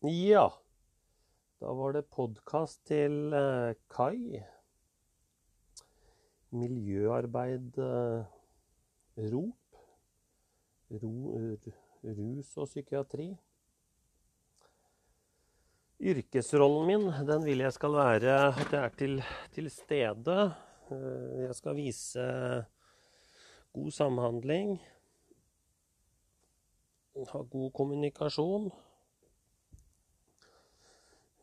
Ja, da var det podkast til eh, Kai. Miljøarbeid eh, ROP. Ro, rus og psykiatri. Yrkesrollen min den vil jeg skal være at jeg er til, til stede. Eh, jeg skal vise god samhandling. Ha god kommunikasjon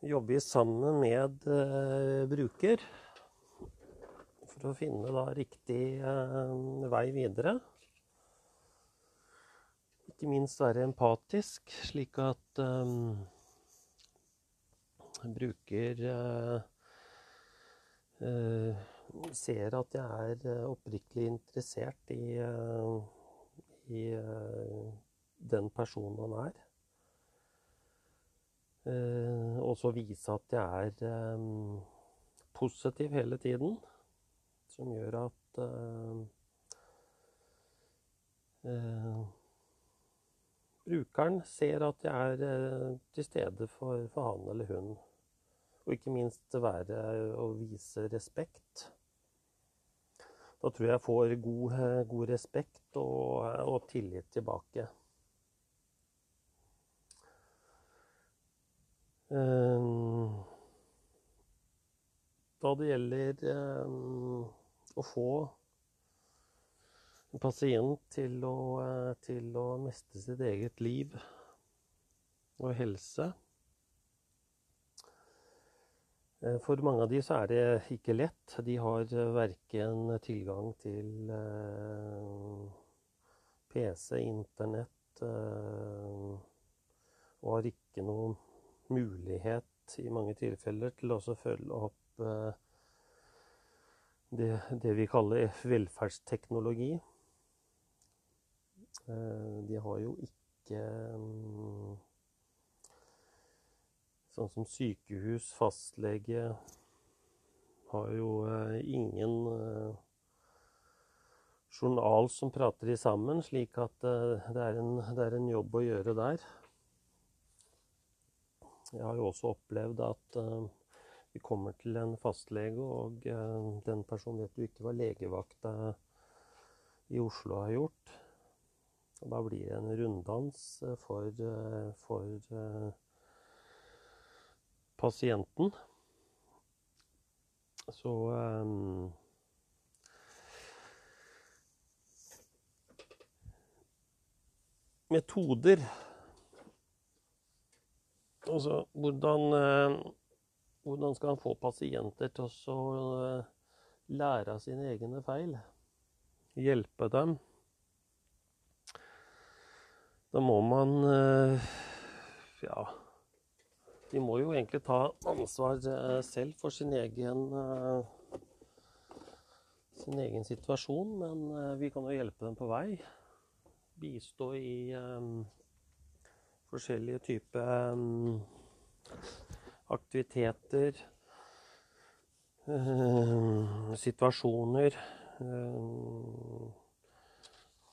jobber sammen med uh, bruker for å finne da riktig uh, vei videre. Ikke minst være empatisk, slik at um, bruker uh, ser at jeg er oppriktig interessert i, i den personen han er. Eh, og så vise at jeg er eh, positiv hele tiden. Som gjør at eh, brukeren ser at jeg er til stede for, for, han eller hun. Og ikke minst være og vise respekt. Da tror jeg jeg får god, god respekt og, og tillit tilbake. Da det gjelder ehm, å få en pasient til å, eh, til å mestre sitt eget liv og helse eh, For mange av de så er det ikke lett. De har verken tilgang til eh, PC, Internett og har ikke noe mulighet i mange tilfeller til å følge opp eh, det, det, vi kaller velferdsteknologi. Eh, de har jo ikke mm, Sånn som sykehus, fastlege Har jo eh, ingen journal som prater de sammen, slik at det er en, det er en jobb å gjøre der. Jeg har jo også opplevd at uh, vi kommer til en fastlege, og uh, den personen vet du ikke hva legevakta i Oslo har gjort. Og da blir det en runddans uh, for, for pasienten. Så um, Metoder Altså, hvordan, eh, hvordan skal han få pasienter til å eh, lære av sine egne feil? Hjelpe dem? Da må man eh, Ja. De må jo egentlig ta ansvar selv for sin egen sin egen situasjon, men vi kan jo hjelpe dem på vei. Bistå i forskjellige typer um, aktiviteter, uh, situasjoner. Uh,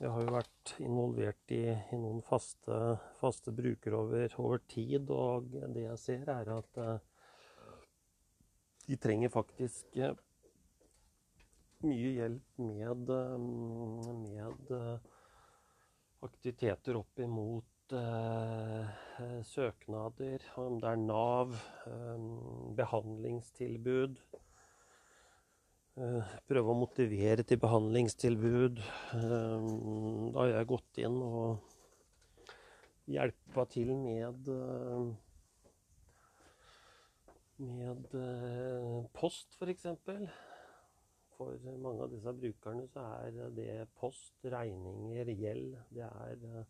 jeg har jo vært involvert i, i noen faste, faste brukere over, over, tid, og det jeg ser, er at uh, de trenger faktisk mye hjelp med, med aktiviteter opp imot Eh, søknader, om det er Nav, eh, behandlingstilbud. Eh, prøve å motivere til behandlingstilbud. Da har jeg gått inn og hjelpa til med med post, f.eks. For, for mange av disse brukerne så er det post, regninger, gjeld. Det er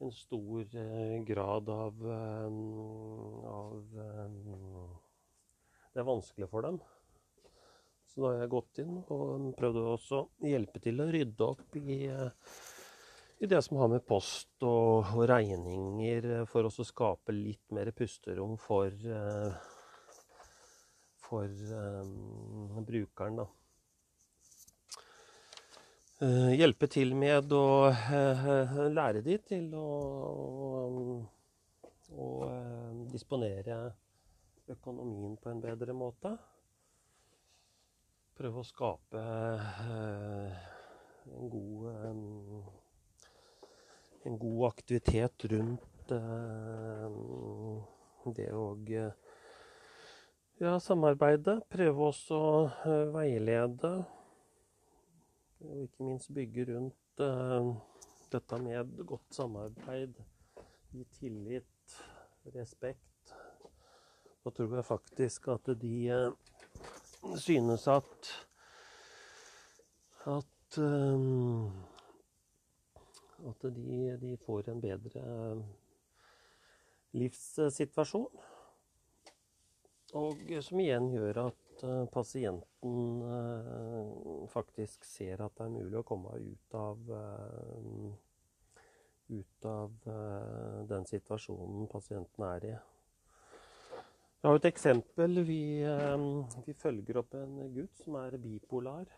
en stor eh, grad av, eh, av eh, Det er vanskelig for dem. Så da har jeg gått inn og prøvd å hjelpe til å rydde opp i, i det som har med post og, og regninger, for å skape litt mer pusterom for, for um, brukeren. da. Eh, hjelpe til med å eh, lære de til å, å, å disponere økonomien på en bedre måte. Prøve å skape eh, en god eh, en god aktivitet rundt eh, det å ja, samarbeide. Prøve også å veilede. Og ikke minst bygge rundt dette med godt samarbeid, gi tillit, respekt. Da tror jeg faktisk at de synes at at um, at de, de, får en bedre livssituasjon. Og som igjen gjør at uh, pasienten uh, faktisk ser at det er mulig å komme ut av uh, ut av den situasjonen pasienten er i. Jeg har et eksempel. Vi, vi følger opp en gutt som er bipolar.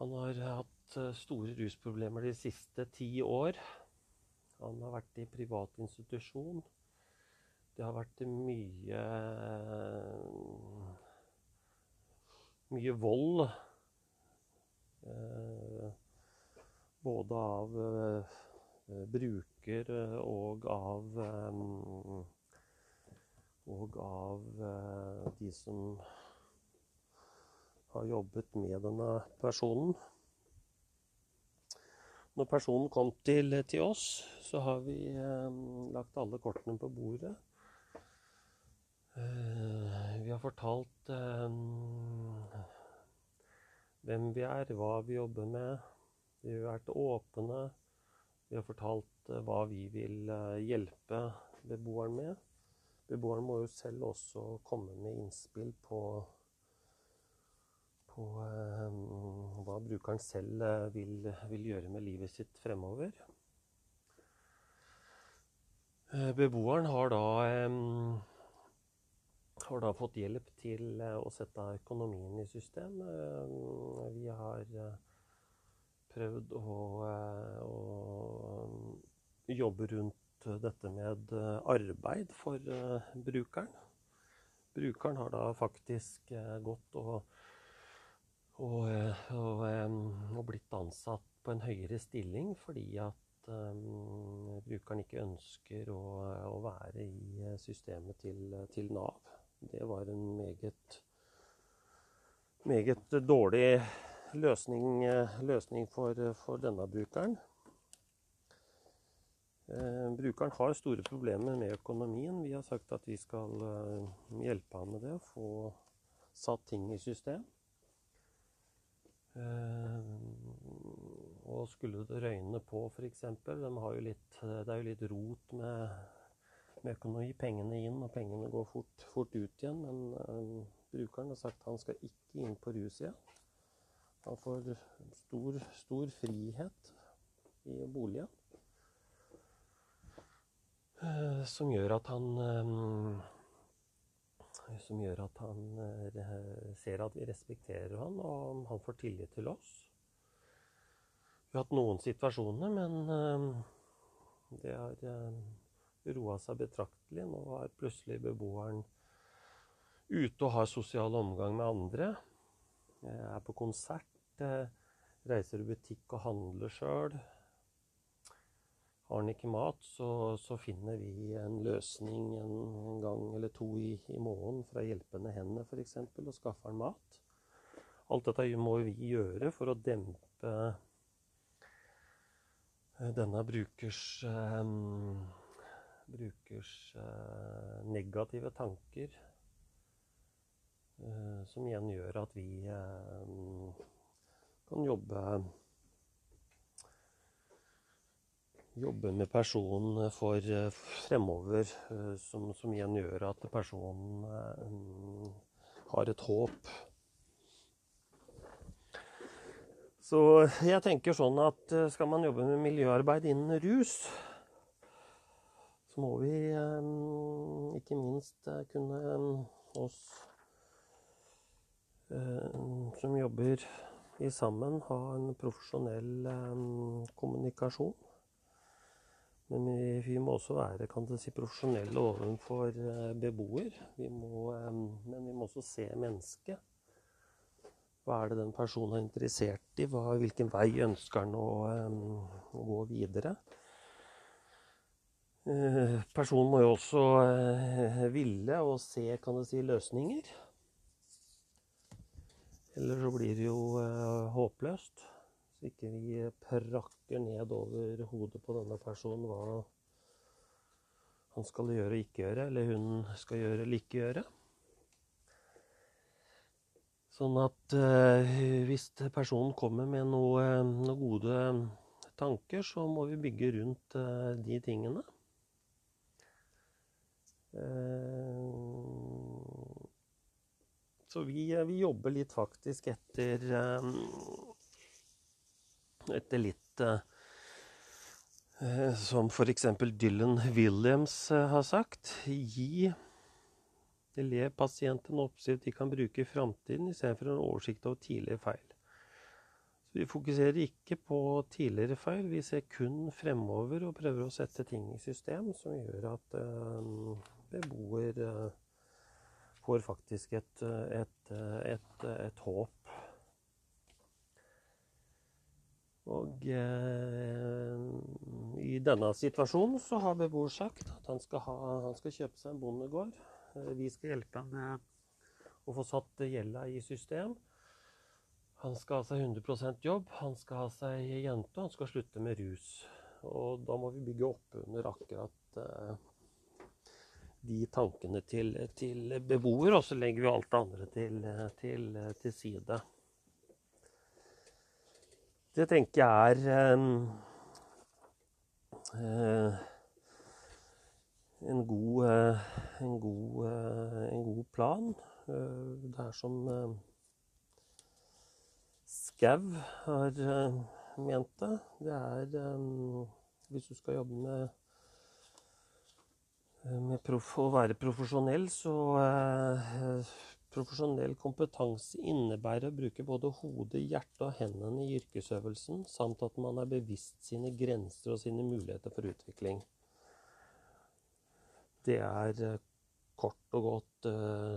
Han har hatt eh, store rusproblemer de siste ti år. Han har vært i privat institusjon. Det har vært mye mye vold. Eh, både av eh, bruker og av og av de som har jobbet med denne personen. Når personen kom til, til oss, så har vi eh, lagt alle kortene på bordet. Eh, vi har fortalt eh, hvem vi er, hva vi jobber med. Vi har vært åpne. Vi har fortalt eh, hva vi vil eh, hjelpe beboeren med. Beboeren må jo selv også komme med innspill på på eh, hva brukeren selv vil, vil, gjøre med livet sitt fremover. Beboeren har da, har da fått hjelp til å sette økonomien i system. Vi har prøvd å, å jobbe rundt dette med arbeid for brukeren. Brukeren har da faktisk gått og og, eh, og, og, blitt ansatt på en høyere stilling fordi at brukeren ikke ønsker å, å, være i systemet til, til, Nav. Det var en meget, meget dårlig løsning, løsning for, for, denne brukeren. Eh, brukeren har store problemer med økonomien. Vi har sagt at vi skal uh, hjelpe ham med det, få satt ting i system. Eh, og skulle det røyne på, f.eks. De det er jo litt rot med, med økonomi. Pengene inn, og pengene går fort, fort ut igjen. Men um, brukeren har sagt at han skal ikke inn på rus igjen. Han får stor, stor frihet i boligen. Uh, som gjør at han um, som gjør at han ser at vi respekterer han, og han får tillit til oss. Vi har hatt noen situasjoner, men det eh, roa seg betraktelig. Nå er plutselig beboeren ute og har sosial omgang med andre. Er på konsert, reiser i butikk og handler sjøl. Har han ikke mat, så, så, finner vi en løsning en gang eller to i, i måneden fra hjelpende hender f.eks. og skaffer han mat. Alt dette må vi gjøre for å dempe denne brukers, um, brukers uh, negative tanker. Uh, som igjen gjør at vi uh, kan jobbe jobbe med personen for eh, fremover, eh, som, som, igjen gjør at personen eh, har et håp. Så jeg tenker sånn at skal man jobbe med miljøarbeid innen rus, så må vi ikke minst kunne oss som jobber i sammen, ha en profesjonell kommunikasjon Men vi, må også være kan du si, profesjonelle overfor eh, beboer. Vi må, eh, men vi må også se mennesket. Hva er det den personen er interessert i? Hva, hvilken vei ønsker han å, eh, å gå videre? Eh, personen må jo også eh, ville og se kan du si, løsninger. Eller så blir det jo eh, håpløst. Så ikke vi prakker ned over hodet på denne personen hva han skal gjøre og ikke gjøre, eller hun skal gjøre eller ikke gjøre. Sånn at eh, hvis personen kommer med noen noe gode tanker, så må vi bygge rundt eh, de tingene. Eh, så vi, vi, jobber litt faktisk etter eh, etter litt Som f.eks. Dylan Williams har sagt. Gi elevpasienten oppskrift de kan bruke i framtiden, istedenfor en oversikt over tidligere feil. Så Vi fokuserer ikke på tidligere feil, vi ser kun fremover og prøver å sette ting i system som gjør at beboer får faktisk et, et, et, et håp Og eh, i denne situasjonen så har beboer sagt at han skal, ha, han skal kjøpe seg en bondegård. Eh, vi skal hjelpe ham med å få satt gjelda i system. Han skal ha seg 100 jobb, han skal ha seg jente, og han skal slutte med rus. Og da må vi bygge opp under akkurat eh, de tankene til, til beboer, og så legger vi alt det andre til, til, til side. Det tenker jeg er uh, en, god, uh, en, god, uh, en god plan. det er som Skau har ment det. Det er Hvis du skal jobbe med, med prof, å være profesjonell, så Profesjonell kompetanse innebærer å bruke både hodet, hjertet og hendene i yrkesøvelsen, samt at man er bevisst sine grenser og sine muligheter for utvikling. Det er eh, kort og godt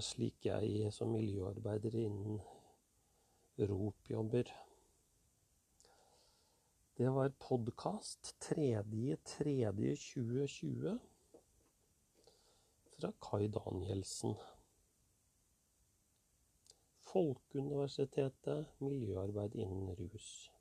slik jeg som miljøarbeider innen ROP jobber. Det var podkast 3.3.2020 fra Kai Danielsen. Folkeuniversitetet miljøarbeid innen rus.